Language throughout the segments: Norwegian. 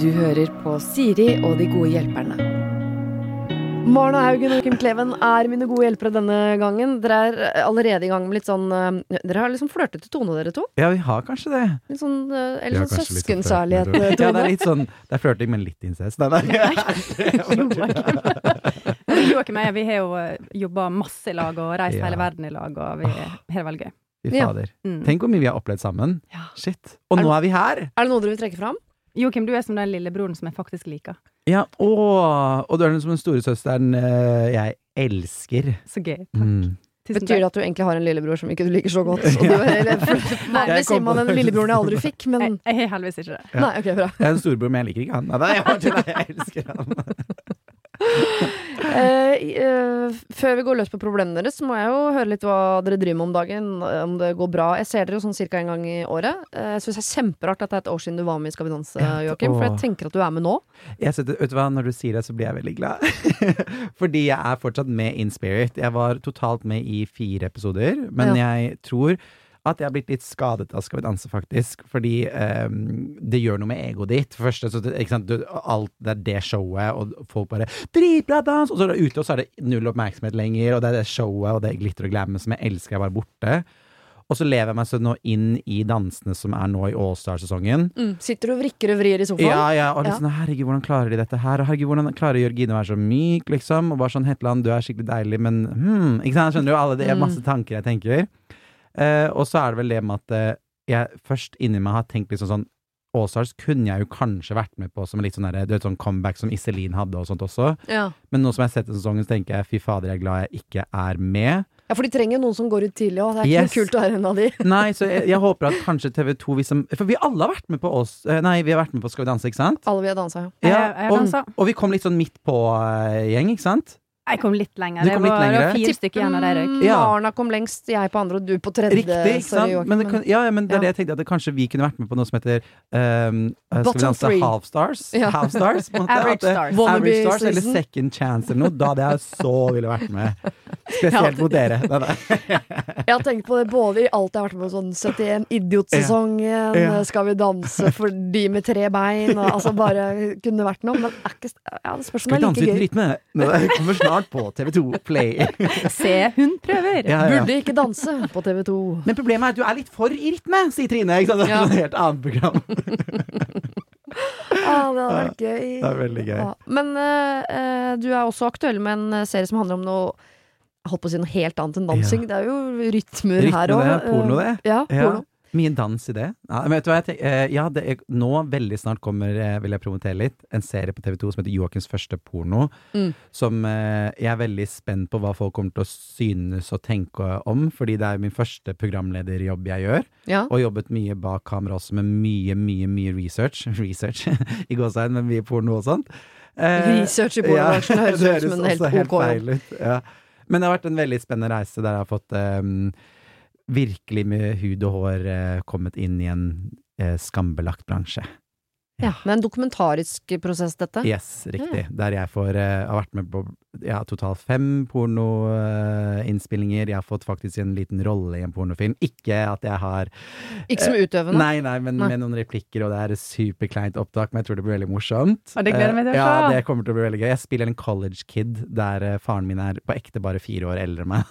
Du hører på Siri og de gode hjelperne. Marna Haugen og Kim Kleven er mine gode hjelpere denne gangen. Dere er allerede i gang med litt sånn eh, Dere har liksom flørtete tone, dere to. Ja, vi har kanskje det. Litt sånn, eh, eller sånn sånn søskenkjærlighet. flørting, eh, Ja, det er litt sånn Det er flørting, men litt incest. Nei, nei. Joakim og jeg vi har jo jobba masse i lag og reist Ja. hele verden i lag, og vi har det veldig gøy. Fy Ja. Mm. Tenk hvor mye vi har opplevd sammen. Ja. Shit. Og nå er vi her! Er det noe dere vil trekke fram? Joakim, du er som den lillebroren som jeg faktisk liker. Ja, åh, og du er den som den storesøsteren eh, jeg elsker. Så gøy. Mm. Tusen Betyr det at du egentlig har en lillebror som ikke du liker så godt? Og du, eller, for, vanligvis sier man den lillebroren jeg aldri fikk, men Jeg, jeg har heldigvis ikke det. Ja. Nei, ok, bra. Jeg er en storebror, men jeg liker ikke han. Nei, jeg, jeg elsker han. Eh, eh, før vi går løs på problemene deres, så må jeg jo høre litt hva dere driver med om dagen. eh, Om det går bra. Jeg ser dere jo sånn cirka en gang i året. Eh, Jeg syns det er kjemperart at det er et år siden du var med i Skal vi danse, Joakim. For jeg tenker at du er med nå. Jeg setter, vet du hva, Når du sier det, så blir jeg veldig glad. Fordi jeg er fortsatt med in spirit. Jeg var totalt med i fire episoder, men jeg tror at jeg har blitt litt skadet av Skal vi danse, faktisk. Fordi ehm, det gjør noe med egoet ditt. For første, så ikke sant, du, alt det er det showet, og folk bare 'Dritbra dans!' Og så er det ute, og så er det null oppmerksomhet lenger, og det er det showet, og det glitter og glammet som jeg elsker, er bare borte. Og så lever jeg meg så nå inn i dansene som er nå i Allstar-sesongen. Sitter du og vrikker og vrir i sofaen? Ja, ja, og liksom, Ja. herregud, hvordan klarer de dette her? Og herregud, hvordan klarer Jørgine å være så myk, liksom? Og bare sånn, Hetland, du er skikkelig deilig, men hmm, Ikke sant, skjønner du? Alle det er masse tanker jeg tenker. Eh, og så er det vel det med at eh, jeg først inni meg har tenkt liksom sånn Allstars kunne jeg jo kanskje vært med på som litt sånn der, du vet, sånn comeback som Iselin hadde og sånt også. Ja. Men nå som jeg har sett den sesongen, så tenker jeg fy fader, jeg er glad jeg ikke er med. ja, for de trenger jo noen som går ut tidlig òg. Det er ikke Yes. noe kult å være en av de. Nei, så jeg, jeg håper at kanskje TV2 vi som, For vi alle har vært med på oss eh, Nei, vi har vært med på Skal vi danse, ikke sant? Alle vi har dansa, ja. Jeg, jeg har og, og vi kom litt sånn midt på-gjeng, ikke sant? Jeg kom litt lenger. Du kom litt var, det var fire stykker igjen av de røyk. Ja. Marna kom lengst, jeg på andre og du på tredje. Riktig, ikke sant? Men det, kan, ja, ja, men det er Ja. det jeg tenkte, at det, kanskje vi kunne vært med på noe som heter um, Skal vi Bottom danse three. half stars? Ja. Half stars måte, Average det- stars. Average stars eller second chance eller noe. Da hadde jeg så ville vært med. Spesielt mot dere. Jeg har tenkt på det både i alt jeg har vært med på, sånn 71 Idiotsesongen, Ja. Skal vi danse for de med tre bein, og altså bare kunne vært noe. Men er ikke, ja, det like gøy. Skal vi er danse gøy. rytme? Nå, Det kommer snart på TV2 Play. Se, hun prøver! Ja, ja. Burde ikke danse på TV2. Men problemet er at du er litt for i rytme, sier Trine. Ikke sant? Det er Ja. et helt annet program. Ah, det hadde vært gøy. Det er veldig gøy. Ja. Men eh, du er også aktuell med en eh, serie som handler om noe holdt på å si noe helt annet enn dansing. Det er jo rytmer Rytme, her òg. porno, det. Ja, Ja. porno. Mye dans i det. Ja, men vet du hva jeg tenker? Eh, Ja, det er, nå veldig snart kommer, eh, vil jeg promotere litt, en serie på TV2 som heter Joakims første porno. Mm. Som eh, jeg er veldig spent på hva folk kommer til å synes og tenke om, fordi det er min første programlederjobb jeg gjør. Ja. Og jobbet mye bak kamera også med mye, mye, mye research. Research i gåsehud, men mye porno og sånt. Eh, Research i pornobransjen høres det ut som en helt ok jobb. Ja. Men det har vært en veldig spennende reise der jeg har fått ehm, virkelig med hud og hår eh, kommet inn i en eh, skambelagt bransje. Ja, det er en dokumentarisk prosess, dette. Yes, riktig. Der jeg får uh, har vært med på ja, totalt fem pornoinnspillinger. jeg har fått faktisk en liten rolle i en pornofilm. Ikke at jeg har Ikke som utøvende. Nei, nei, men Nei. med noen replikker, og det er et superkleint opptak, men jeg tror det blir veldig morsomt. Og det gleder jeg meg til å Eh, Ja, det kommer til å bli veldig gøy. Jeg spiller en college kid der eh, faren min er på ekte bare fire år eldre enn meg.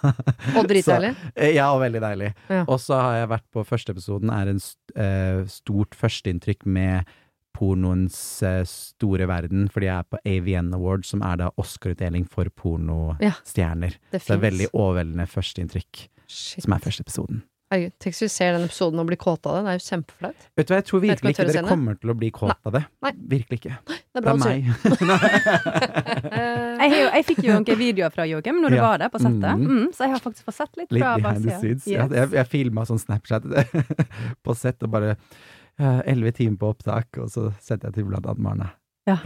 Og dritdeilig. Eh, Ja, og veldig deilig. Ja. Og så har jeg vært på første episoden, er en st eh, stort førsteinntrykk med pornoens eh, store verden, fordi jeg er på AVN Awards, som er da Oscar-utdeling for pornostjerner. Det det er veldig overveldende førsteinntrykk, som er første episoden. Herregud, tenk hvis vi ser den episoden og blir kåte av det. Det er jo kjempeflaut. Vet du hva, jeg tror virkelig jeg ikke dere kommer til å bli kåt av det. Nei. Virkelig ikke. Det er Det bra er å si. meg. Eh, Jeg, jo, jeg fikk jo noen videoer fra Joakim når du Ja. var der på settet, mm. mm, så jeg har faktisk fått sett litt Litt fra behind the baksida. scenes. Yes. Ja, jeg jeg filma sånn Snapchat på sett og bare elleve timer på opptak, og så setter jeg til blant annet Marne. Ja.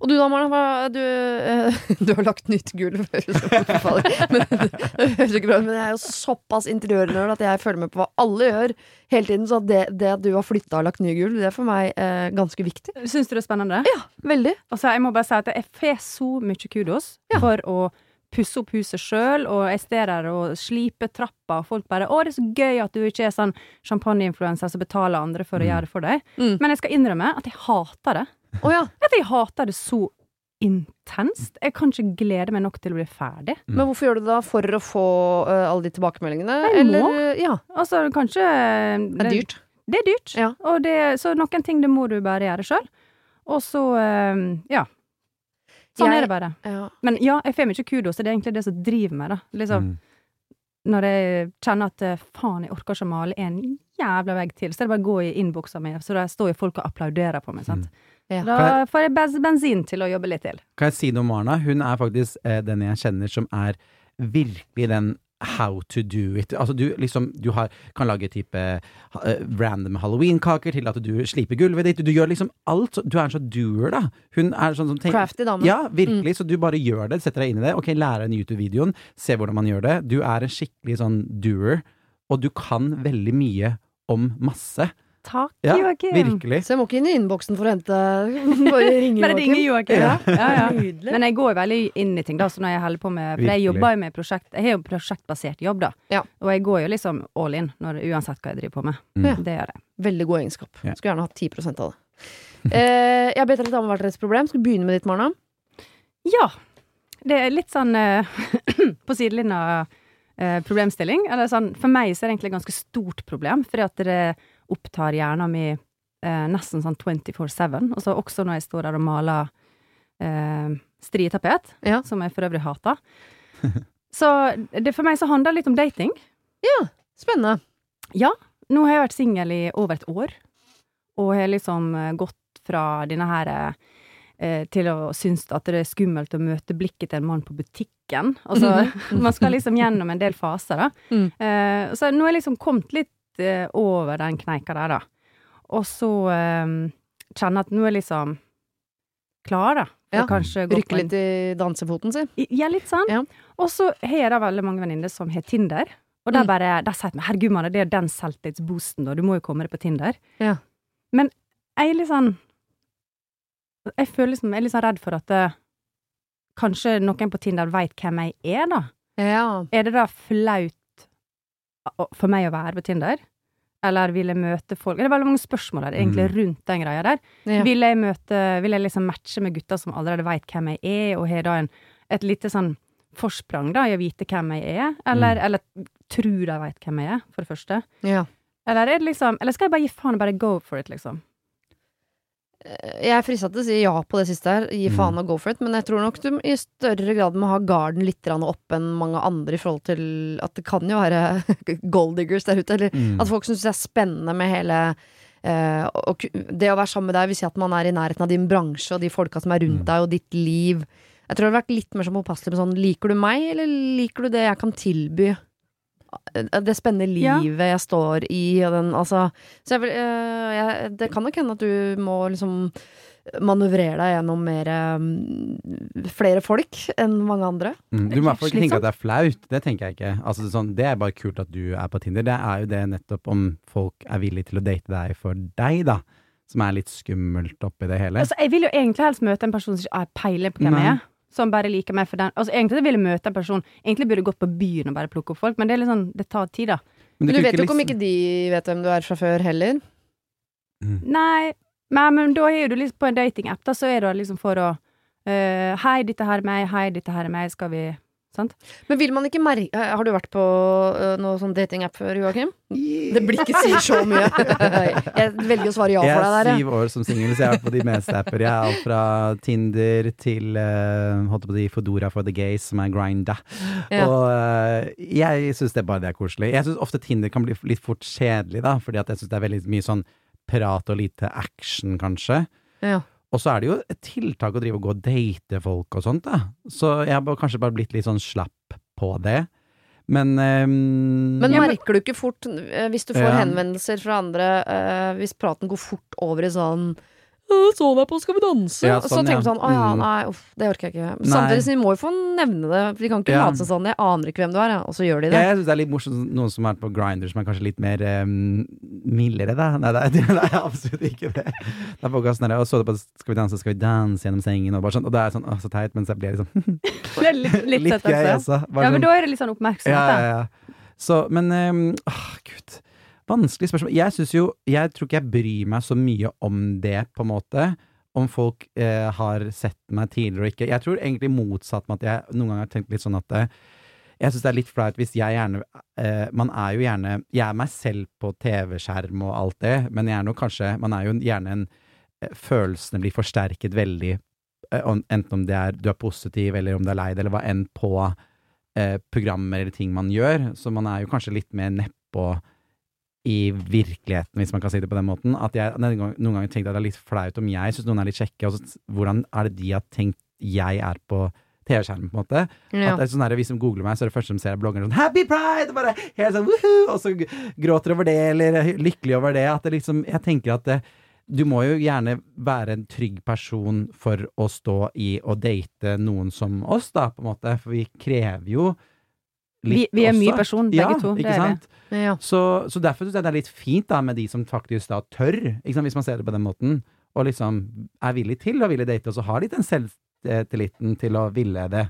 Og du da, Marna, hva, du, eh, du har lagt nytt gulv. Det høres ikke bra ut, men jeg er jo såpass interiørnerd at jeg følger med på hva alle gjør hele tiden. Så det, det at du har flytta og lagt nye gulv, det er for meg eh, ganske viktig. Syns du det er spennende? Ja, Veldig. Altså, jeg må bare si at jeg får så mye kudos Ja. for å pusse opp huset sjøl, og jeg står der og sliper trappa, og folk bare 'Å, det er så gøy at du ikke er sånn champagneinfluenser som betaler andre for å Mm. gjøre det for deg'. Mm. Men jeg skal innrømme at jeg hater det. Oh, ja. At jeg hater det så intenst. Jeg kan ikke glede meg nok til å bli ferdig. Mm. Men hvorfor gjør du det da? For å få uh, alle de tilbakemeldingene? Jeg må. Eller Ja. Altså, kanskje Det er dyrt. Det er dyrt. Ja. Og det, så noen ting det må du bare gjøre sjøl. Og så, uh, ja. Sånn Jeg- er det bare. Ja. Men ja, jeg får mye kudos, og det er egentlig det som driver meg, da. Liksom, Mm. Når jeg kjenner at eh, faen, jeg orker ikke å male en jævla vegg til, så er det bare å gå i innboksa mi, så da står jo folk og applauderer på meg, sant. Ja. Da får jeg bensin til å jobbe litt til. Kan jeg si noe om Marna? Hun er faktisk eh, den jeg kjenner som er virkelig den how to do it. Altså du liksom Du har, kan lage type uh, random halloweenkaker til at du sliper gulvet ditt. Du gjør liksom alt. Du er en sånn doer, da. Hun er sånn som tenker Crafty dame. Ja, virkelig. Så du bare gjør det. Setter deg inn i det. Ok, lærer den YouTube-videoen. Se hvordan man gjør det. Du er en skikkelig sånn doer, og du kan veldig mye om masse. Takk, Ja, Joakim. virkelig. Så jeg må ikke inn i innboksen for å hente Bare ringe Bare ringe Joakim. Ja. Ja, ja. Men jeg går veldig inn i ting, da, så når jeg holder på med For jeg jobber jo med prosjekt Jeg har jo prosjektbasert jobb, da. Ja. Og jeg går jo liksom all in, når, uansett hva jeg driver på med. Mm. Det gjør jeg. Veldig god egenskap. Ja. Skulle gjerne hatt 10 av det. Eh, jeg har bedt deg ta med hvert deres problem. Skal vi begynne med ditt, Marna? Ja. Det er litt sånn eh, på sidelinja eh, problemstilling. Eller sånn, for meg så er det egentlig et ganske stort problem, fordi at det opptar hjernen min eh, nesten sånn 24-7. Og så også når jeg står der og maler eh, strietapet, Ja. som jeg for øvrig hater. Så det, for meg så handler det litt om dating. Ja. Spennende. Ja, nå har jeg vært singel i over et år, og har liksom eh, gått fra denne her eh, til å synes at det er skummelt å møte blikket til en mann på butikken. Altså, man skal liksom gjennom en del faser, da. Mm. Eh, så nå har jeg liksom kommet litt eh, over den kneika der, da. Og så eh, kjenner jeg at nå er liksom klar, da. For Ja, kanskje gå Rykke litt i dansefoten, sin. ja, litt sånn. Ja. Og så har jeg da veldig mange venninner som har Tinder. Og der Mm. bare, der sier jeg herregud, Manne, det er den selvtillitsboosten, da. Du må jo komme deg på Tinder. Ja. Men jeg er litt sånn Jeg føler liksom, jeg er litt sånn redd for at det, kanskje noen på Tinder veit hvem jeg er, da. Ja. Er det da flaut for meg å være på Tinder? Eller vil jeg møte folk Det er veldig mange spørsmål her, egentlig Mm. rundt den greia der. ja. Vil jeg møte Vil jeg liksom matche med gutter som allerede veit hvem jeg er, og har da en, et lite sånn forsprang da i å vite hvem jeg er? Eller, Mm. eller tror de veit hvem jeg er, for det første? ja. Eller er det liksom Eller skal jeg bare gi faen og bare go for it, liksom? Jeg er frista til å si ja på det siste her. Gi Mm. faen og go for it. Men jeg tror nok du i større grad må ha garden litt opp enn mange andre i forhold til at det kan jo være gold diggers der ute. Eller Mm. at folk syns det er spennende med hele eh, og Det å være sammen med deg vil si at man er i nærheten av din bransje og de folka som er rundt Mm. deg, og ditt liv. Jeg tror det har vært litt mer sånn påpasselig med sånn Liker du meg, eller liker du det jeg kan tilby? Eh, Det spennende Ja. livet jeg står i, og den altså Så jeg vil eh, jeg, Det kan nok hende at du må liksom manøvrere deg gjennom mer eh, flere folk enn mange andre. Mm, du må i hvert fall ikke tenke at det er flaut. Det tenker jeg ikke. Altså, det, er sånn, det er bare kult at du er på Tinder. Det er jo det nettopp om folk er villige til å date deg for deg, da. Som er litt skummelt oppi det hele. Altså, jeg vil jo egentlig helst møte en person som ikke har peiling på hvem jeg er. Som bare liker meg for den. Altså, egentlig vil jeg møte en person Egentlig burde jeg gått på byen og bare plukke opp folk, men det er litt sånn, det tar tid, da. Men du vet jo ikke om ikke de vet hvem du er fra før heller. Nei, men, men da er du liksom på en datingapp, da, så er du liksom for å uh, Hei, dette her er meg. Hei, dette her er meg. Skal vi Sant? Men vil man ikke merke eh, Har du vært på uh, noe sånn datingapp før, Joakim? Det blir ikke sier så mye. jeg velger å svare ja for deg er der, jeg. er syv år som singel, så jeg har vært på de meste apper. Jeg er alt fra Tinder til uh, holdt på å si Fodora for the gays, som er Grinda. Ja. Og eh, jeg syns det bare det er koselig. Jeg syns ofte Tinder kan bli litt fort kjedelig, da, fordi at jeg syns det er veldig mye sånn prat og lite action, kanskje. Ja. Og så er det jo et tiltak å drive og gå og date folk og sånt, da. Så jeg har kanskje bare blitt litt sånn slapp på det. Men um, Men merker du ikke fort, eh, hvis du får Ja. henvendelser fra andre, uh, hvis praten går fort over i sånn «Øh, Så deg på Skal vi danse? Ja, sånn, så sånn, tenker ja. sånn Å ja, Mm. nei, uff, det orker jeg ikke. Nei. Samtidig så de må jo få nevne det, for de kan ikke Ja. late som sånn Jeg aner ikke hvem du er, ja. og så gjør de Ja, det. jeg syns det er litt morsomt noen som er på Grindr som er kanskje litt mer um, mildere, da. Nei, det er, det er absolutt ikke det. Det er folk som er sånn Og så det på Skal vi danse, skal vi danse gjennom sengen, og bare sånn. Og det er sånn, å, så teit, men så blir liksom Det er litt, litt, Litt gøy, altså. Bare Ja, men sånn- da er det litt sånn oppmerksomhet, ja, ja, ja. Så, men um, åh, gud. Vanskelig spørsmål. Jeg syns jo Jeg tror ikke jeg bryr meg så mye om det, på en måte. Om folk eh, har sett meg tidligere og ikke. Jeg tror egentlig motsatt med at jeg noen ganger har tenkt litt sånn at eh, jeg syns det er litt flaut hvis jeg gjerne eh, Man er jo gjerne Jeg er meg selv på TV-skjerm og alt det, men jeg er nå kanskje Man er jo gjerne en eh, Følelsene blir forsterket veldig, eh, enten om det er du er positiv, eller om du er lei deg, eller hva enn på eh, programmer eller ting man gjør. Så man er jo kanskje litt mer nedpå i virkeligheten, hvis man kan si det på den måten. At jeg noen ganger, tenkte at det er litt flaut om jeg syns noen er litt kjekke, og så, hvordan er det de har tenkt jeg er på TV-skjermen, på en måte. Ja. At det er sånn her, Hvis de googler meg, så er det første de ser er bloggeren sånn 'Happy Pride!' Og bare helt sånn woohoo! Og så gråter over det, eller er lykkelig over det. At det liksom Jeg tenker at det, du må jo gjerne være en trygg person for å stå i og date noen som oss, da, på en måte. For vi krever jo litt vi er mye person, person, Ja, begge to. Ikke vi. sant? Ja. Så, så derfor syns jeg det er litt fint da med de som faktisk da tør, hvis man ser det på den måten, og liksom er villig til å ville date, og så har litt den selvtilliten til å ville det.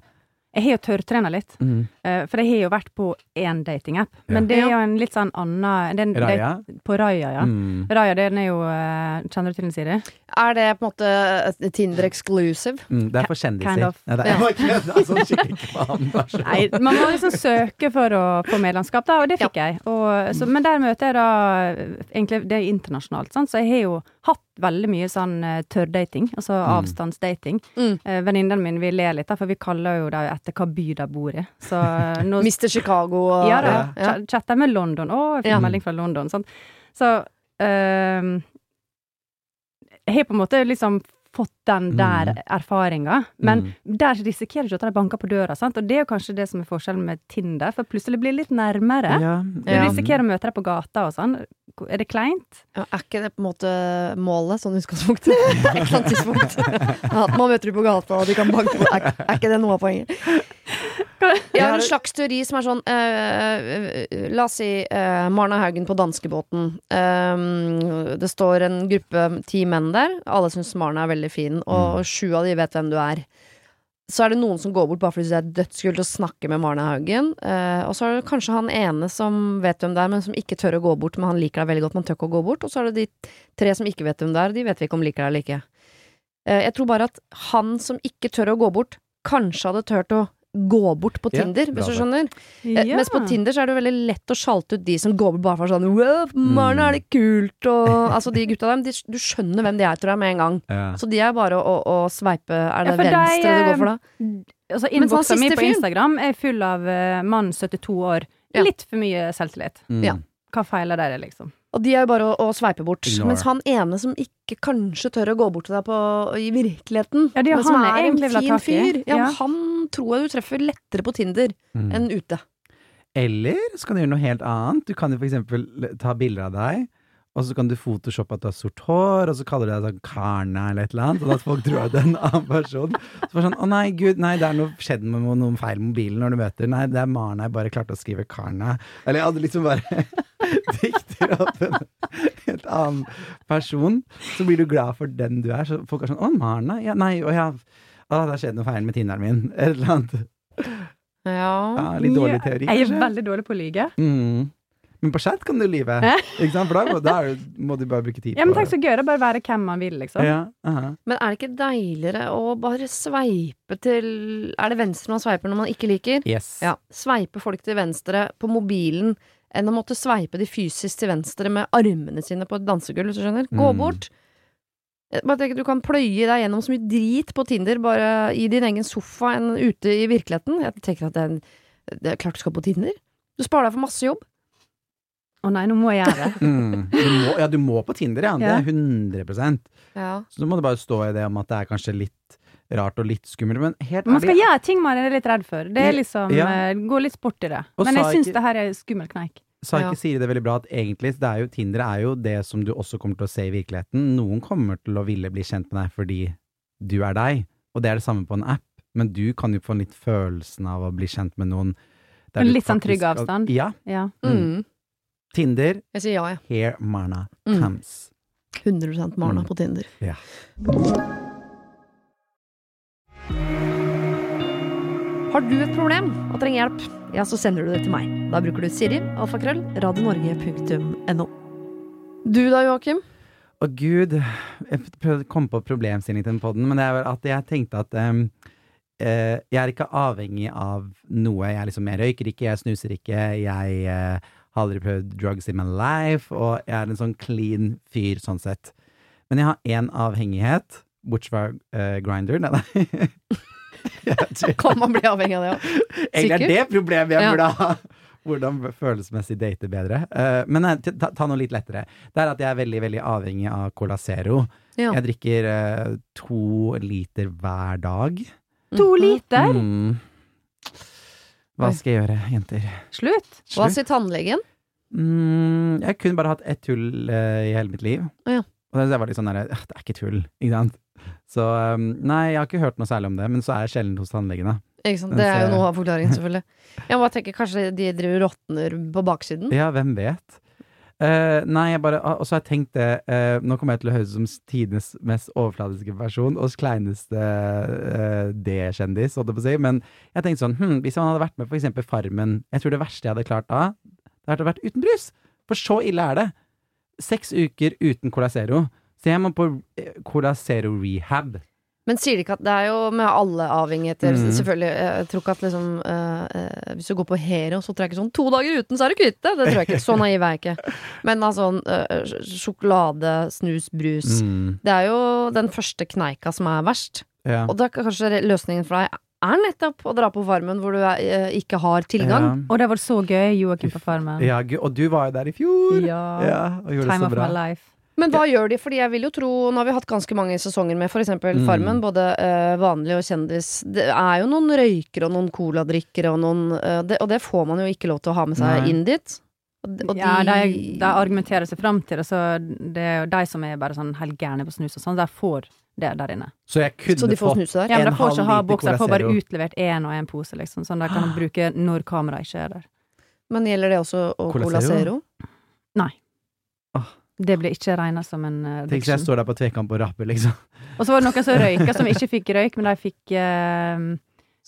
Jeg har jo tørrtrena litt, eh, for jeg har jo vært på én datingapp. Men det er jo en litt sånn annen den- det- Raja? På Raja, ja. Mm. Raja, den er jo eh, Kjenner du til den, Siri? Er det på en måte Tinder exclusive? Mm, det er for kjendiser. Kind of. Nei, det Ja. er det er sånn. Nei, man må liksom søke for å få medlemskap, da, og det fikk jeg. Og, så, men der møter jeg da eh, Egentlig det er internasjonalt, sant? så jeg har jo hatt veldig mye sånn eh, tørrdating, altså Mm. avstandsdating. Mm. Eh, Venninnene mine vi ler litt, da, for vi kaller jo det etter hva by de bor i. Så eh, nå Mister Chicago og Ja da. ja. Ch- Chatter med London. Å, jeg fikk Ja. melding fra London. Sånn. Så ehm, Jeg har på en måte liksom fått den der Mm. erfaringa, men Mm. der risikerer du ikke at de banker på døra, sant? og det er jo kanskje det som er forskjellen med Tinder, for plutselig blir det litt nærmere. Ja. Du Ja. risikerer å møte deg på gata og sånn. Er det kleint? Ja, er ikke det på en måte målet, sånn utgangspunkt? Et eller annet tidspunkt. At man møter dem på gata, og de kan banke på. Er, er ikke det noe av poenget? Jeg har en slags teori som er sånn eh, eh, La oss si eh, Marna Haugen på danskebåten. Eh, det står en gruppe ti menn der. Alle syns Marna er veldig fin, og sju av de vet hvem du er. Så er det noen som går bort bare fordi det er dødskult å snakke med Marne Haugen. Eh, og så er det kanskje han ene som vet hvem det er, men som ikke tør å gå bort. Men han liker deg veldig godt, man tør ikke å gå bort. Og så er det de tre som ikke vet hvem det er, og de vet vi ikke om liker deg eller ikke. Eh, jeg tror bare at han som ikke tør å gå bort, kanskje hadde turt å gå bort på Tinder, ja, hvis du skjønner. Ja. Mens på Tinder så er det veldig lett å sjalte ut de som går bort bare for sånn Wow, Marna, er det kult? Og altså de gutta der, de, du skjønner hvem de er, tror jeg, med en gang. Ja. Så de er bare å, å, å sveipe Er det Ja, for de, venstre du går for da? Altså, sånn Innboksen min på Instagram er full av uh, mann 72 år. Ja. Litt for mye selvtillit. Mm. Ja. Hva feiler dere, liksom? Og de er jo bare å, å sveipe bort. Ignore. Mens han ene som ikke kanskje tør å gå bort til deg på, i virkeligheten, Ja, er men som han er en fin fyr, ja, Ja. men tror jeg du treffer lettere på Tinder Mm. enn ute. Eller så kan du gjøre noe helt annet. Du kan jo eksempel ta bilder av deg, og så kan du photoshoppe at du har sort hår, og så kaller du deg sånn Karna eller et eller annet, og at folk tror at du er en annen person. Så bare sånn Å nei, gud, nei, det er noe skjedd med noe- noen feil mobilen når du møter. Nei, det er Marna jeg bare klarte å skrive Karna. Eller jeg hadde liksom bare dikter opp en helt annen person. Så blir du glad for den du er. Så folk er sånn Å, Marna? Ja, nei, jeg ja. Å, det har skjedd noe feil med tinneren min. Et eller annet. Ja. Ja, litt dårlig teori, Jeg er kanskje. veldig dårlig på å lyge. Mm. Men på chat kan du lyve. Ikke sant? For da, da er det, må du bare bruke tid på Ja, men tenk så gøy det er bare å være hvem man vil, liksom. Ja, aha. Men er det ikke deiligere å bare sveipe til Er det venstre man sveiper når man ikke liker? Yes. Ja. Sveipe folk til venstre på mobilen enn å måtte sveipe de fysisk til venstre med armene sine på et dansegulv, hvis du skjønner. Gå Mm. bort. Jeg Bare tenk Du kan pløye deg gjennom så mye drit på Tinder bare i din egen sofa enn ute i virkeligheten. Jeg tenker at det er, en, det er klart du skal på Tinder. Du sparer deg for masse jobb. Å nei, nå må jeg gjøre det. Mm. Du må, ja, du må på Tinder, ja. Det er 100% Ja. Så nå må det bare stå i det om at det er kanskje litt rart og litt skummelt, men helt Man skal ærlig gjøre ting man er litt redd for. Det er liksom Ja. eh, Gå litt sport i det. Og Men jeg syns ikke- det her er skummel kneik. Sa Ja. Siri det veldig bra, at egentlig det er jo, Tinder er jo det som du også kommer til å se i virkeligheten. Noen kommer til å ville bli kjent med deg fordi du er deg, og det er det samme på en app. Men du kan jo få litt følelsen av å bli kjent med noen du litt sånn trygg avstand? Ja. Ja. Mm. Tinder, Jeg sier ja, jeg. here Marna Mm. comes. 100% Marna Mm. på Tinder. Ja. Har du et problem og trenger hjelp, ja, så sender du det til meg. Da bruker du Siri, alfakrøll, radionorge.no. Du da, Joakim? Å gud, jeg prøvde å komme på problemstilling til den podden, men det er vel at jeg tenkte at um, uh, jeg er ikke avhengig av noe. Jeg, liksom, jeg røyker ikke, jeg snuser ikke, jeg uh, har aldri prøvd drugs in my life, og jeg er en sånn clean fyr sånn sett. Men jeg har én avhengighet, bortsett fra uh, grinder. Nei, nei. Kan man bli avhengig av det òg? Egentlig er det problemet jeg Ja. burde ha. Hvordan følelsesmessig date bedre. Uh, men nei, ta, ta noe litt lettere. Det er at jeg er veldig veldig avhengig av Cola Zero. Ja. Jeg drikker uh, to liter hver dag. To Mhm. liter? Mm. Hva skal jeg gjøre, jenter? Slutt! Hva Slutt. sier tannlegen? Mm, jeg kunne bare hatt ett tull uh, i hele mitt liv. Ja. Og det var litt sånn der, «Ah, det er ikke tull, ikke sant? Så um, nei, jeg har ikke hørt noe særlig om det, men så er jeg sjelden hos tannlegene. Ikke sant? Det er jo noe av forklaringen, selvfølgelig. Jeg bare tenker kanskje de driver råtner på baksiden. Ja, hvem vet? Uh, nei, jeg bare Og så har jeg tenkt det uh, Nå kommer jeg til å høres ut som tidenes mest overfladiske person og kleineste uh, D-kjendis, holdt jeg på å si. Men jeg tenkte sånn hm, Hvis han hadde vært med på eksempel Farmen Jeg tror det verste jeg hadde klart da, det hadde vært uten brus. For så ille er det. Seks uker uten Cola Zero. Så jeg må på eh, Cola Zero rehab. Men sier de ikke at det er jo med alle avhengigheter mm. Selvfølgelig, jeg tror ikke at liksom eh, eh, Hvis du går på Hero, så tror jeg ikke sånn To dager uten, så er du kvitt det! Det tror jeg ikke. Så naiv er jeg ikke. Men altså uh, sjokolade, snus, brus Mm, Det er jo den første kneika som er verst. ja. Og da er kanskje løsningen for deg er nettopp å dra på Farmen hvor du er, eh, ikke har tilgang. Og det var så gøy, Joakim på Farmen. Ja, og du var jo der i fjor! Ja. Ja, og gjorde det Time of my life. Men hva gjør de? Fordi jeg vil jo tro Nå har vi hatt ganske mange sesonger med f.eks. Mm. Farmen, både uh, vanlig og kjendis. Det er jo noen røykere og noen coladrikkere og noen uh, det, Og det får man jo ikke lov til å ha med seg Nei. inn dit. Og, de- og Ja, de, de, argumenterer seg fram til det, så det er jo de som er bare sånn helt gærne på snus og sånn, de får det der inne. Så jeg kunne Så de får fått snuse der? Ja, men En de får ikke halv ha liter bokser, de får bare utlevert én og én pose, liksom, sånn de kan bruke når kameraet ikke er der. Men gjelder det også og Cola Zero? Zero? Det blir ikke regna som en uh, Tenk så jeg står der på tvekamp og rapper, liksom. Og så var det noen som røyka, som ikke fikk røyk, men de fikk uh,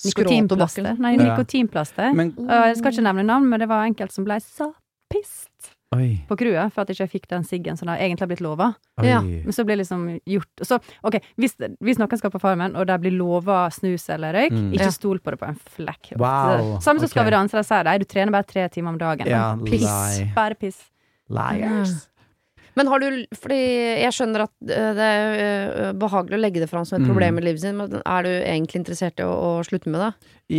nikotinplaster. Nei, Ja. nikotinplaster. Men uh, jeg skal ikke nevne navn, men det var enkelte som ble så pissed oi, på crewet for at jeg ikke fikk den siggen som de egentlig har blitt lova. Ja. Men så blir liksom gjort Så, ok, hvis, hvis noen skal på Farmen, og de blir lova snus eller røyk, Mm. ikke Ja. stol på det på en flekk. Wow, Samme som okay. Skal vi danse, de sier det, du trener bare tre timer om dagen. Ja, piss. lie. Bare piss. Liars. Men har du Fordi jeg skjønner at eh, det er eh, behagelig å legge det fram som et Mm. problem i livet sitt, men er du egentlig interessert i å, å slutte med det?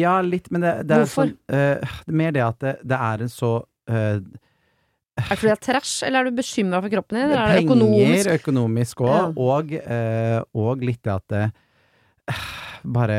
Ja, litt, men det, det er Hvorfor? sånn uh, er mer det at det, det er en så uh, Er det fordi det er trash, eller er du bekymra for kroppen din? Eller er det økonomisk? Penger, økonomisk også, Ja. og, uh, og litt det at det bare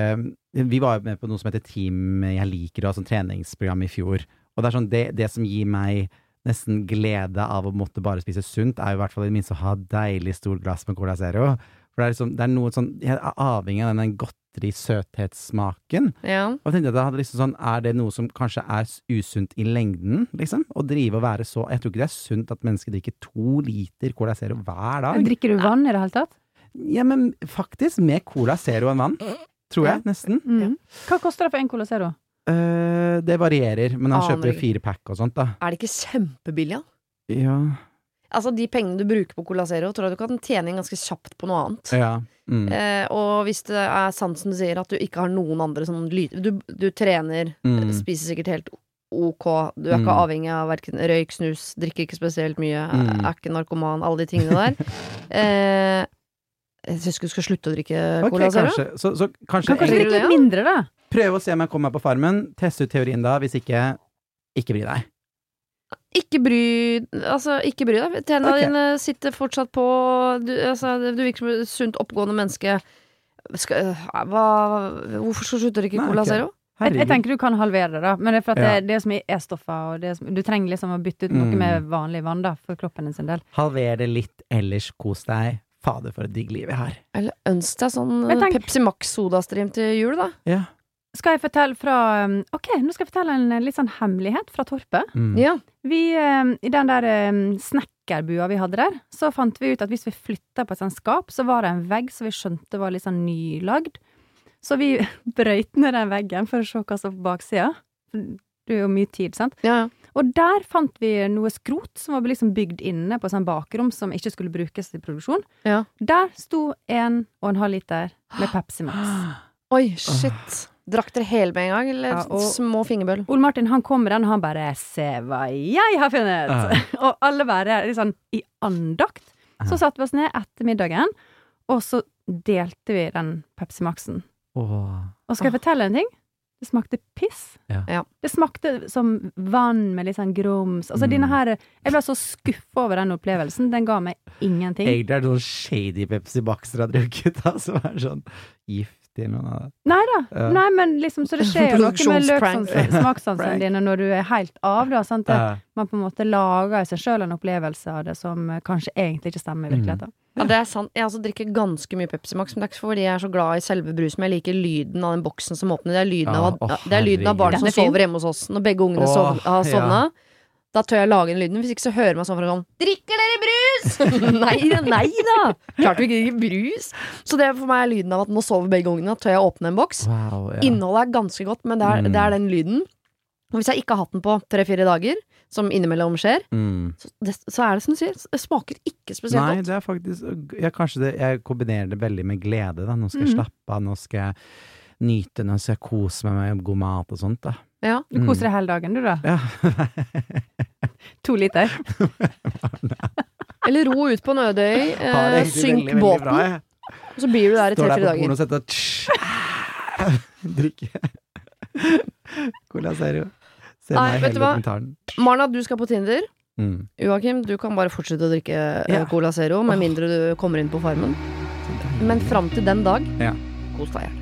Vi var jo med på noe som heter Team jeg liker, og sånn treningsprogram i fjor. Og det er sånn, det, det som gir meg nesten glede av å måtte bare spise sunt, er jo i hvert fall i det minste å ha deilig stort glass med Cola Zero. For det er, liksom, det er noe sånn Jeg er avhengig av den godteri-søthetssmaken. Ja. Og jeg tenkte at jeg hadde liksom sånn, Er det noe som kanskje er usunt i lengden, liksom? Å drive og være så Jeg tror ikke det er sunt at mennesker drikker to liter Cola Zero hver dag. Drikker du vann i det hele tatt? Ja, men faktisk med Cola Zero enn vann. Tror jeg, nesten. Mm. Hva koster det for en Cola Zero? Eh, det varierer, men han Aner kjøper jo ikke. fire pack og sånt, da. Er det ikke kjempebillig, da? Ja. Altså, de pengene du bruker på Cola Zero, tror jeg du kan tjene inn ganske kjapt på noe annet. ja. Mm. Uh, og hvis det er sant som du sier, at du ikke har noen andre som lyder Du, du trener, Mm. spiser sikkert helt ok, du er ikke Mm. avhengig av verken røyk, snus, drikker ikke spesielt mye, Mm. er ikke narkoman, alle de tingene der. uh, jeg syns du skal slutte å drikke okay, Cola Zero. kanskje, så, så kanskje Kan kanskje drikke litt mindre, da? Prøve å se om jeg kommer meg på farmen. Teste ut teorien da. Hvis ikke, ikke bry deg. Ikke bry Altså, ikke bry deg. Tennene okay. dine sitter fortsatt på Du, altså, du virker som et sunt, oppegående menneske. Skal, hva, hvorfor slutter du ikke Nei, Cola okay. Zero? Jeg, jeg tenker du kan halvere det, da. Men det er for at Ja. det, det er så mye E-stoffer, og er du trenger liksom å bytte ut noe Mm. med vanlig vann, da, for kroppen din sin del. Halver det litt, ellers kos deg. Fader, for et digg liv jeg har. Eller ønsk deg sånn Pepsi Max sodastream til jul, da. Ja. Skal jeg fortelle fra um, Ok, nå skal jeg fortelle en eh, litt sånn hemmelighet fra Torpet. Mm. Ja. Vi, um, I den der um, snekkerbua vi hadde der, så fant vi ut at hvis vi flytta på et sånt skap, så var det en vegg som vi skjønte var litt sånn nylagd. Så vi brøyt ned den veggen for å se hva som var på baksida. Det er jo mye tid, sant? Ja, ja. Og der fant vi noe skrot som var liksom bygd inne på sånn bakrom som ikke skulle brukes til produksjon. Ja. Der sto en og en halv liter med Pepsi Max. Oi, shit. Drakk dere hele med en gang, eller Ja, og- små fingerbøl? Ole Martin han kom med den, og han bare 'se hva jeg har funnet'. og alle bare litt sånn i andakt. Så satte vi oss ned etter middagen, og så delte vi den Pepsi Max-en. Oh. Og skal jeg fortelle en ting? Det smakte piss. Ja. Ja. Det smakte som vann med litt sånn grums. Altså Mm. denne her Jeg ble så skuffa over den opplevelsen. Den ga meg ingenting. Egentlig er det sånn shady Pepsi Max dere har drukket, da, som er sånn giftig eller noe. Nei da. Uh, Nei, men liksom, så det skjer jo noe med smakssansene dine når du er helt av, da. Sant? Det, Ja. man på en måte lager i seg sjøl en opplevelse av det som eh, kanskje egentlig ikke stemmer i Mm. Ja, det er sant. Jeg altså drikker ganske mye Pepsi Max, men det er ikke fordi jeg er så glad i selve brusen, men jeg liker lyden av den boksen som åpner. Det er lyden, Ja, av, det er lyden av barn som er sover hjemme hos oss. Når begge ungene oh, sov, har ja. Da tør jeg lage den lyden. Hvis ikke så hører man sånn fra sånn Drikker dere brus?! nei nei da! Klart vi ikke drikker brus! Så det er for meg er lyden av at nå sover begge ungene, tør jeg åpne en boks. Wow, ja. Innholdet er ganske godt, men det er, Mm. det er den lyden. Og hvis jeg ikke har hatt den på tre-fire dager, som innimellom skjer, Mm. så, det, så er det som du sier, det smaker ikke spesielt Nei, godt. det er faktisk jeg, Kanskje det, jeg kombinerer det veldig med glede. Da. Nå skal jeg Mhm. slappe av, nå skal jeg nyte, den, så jeg koser meg med god mat og sånt. Da. Ja. Du Mm. koser deg hele dagen, du, da. Ja. To liter. Eller ro ut på en øde øy, eh, synk veldig, veldig bra, båten, og så blir du der i Står der tre-fire på dager. porno og setter Drikke. Cola Zero. Se Nei, meg vet du hele hva? Marna, du skal på Tinder. Mm. Joakim, du kan bare fortsette å drikke eh, Ja. Cola Zero, med mindre du kommer inn på Farmen. Men fram til den dag, Ja. kos deg.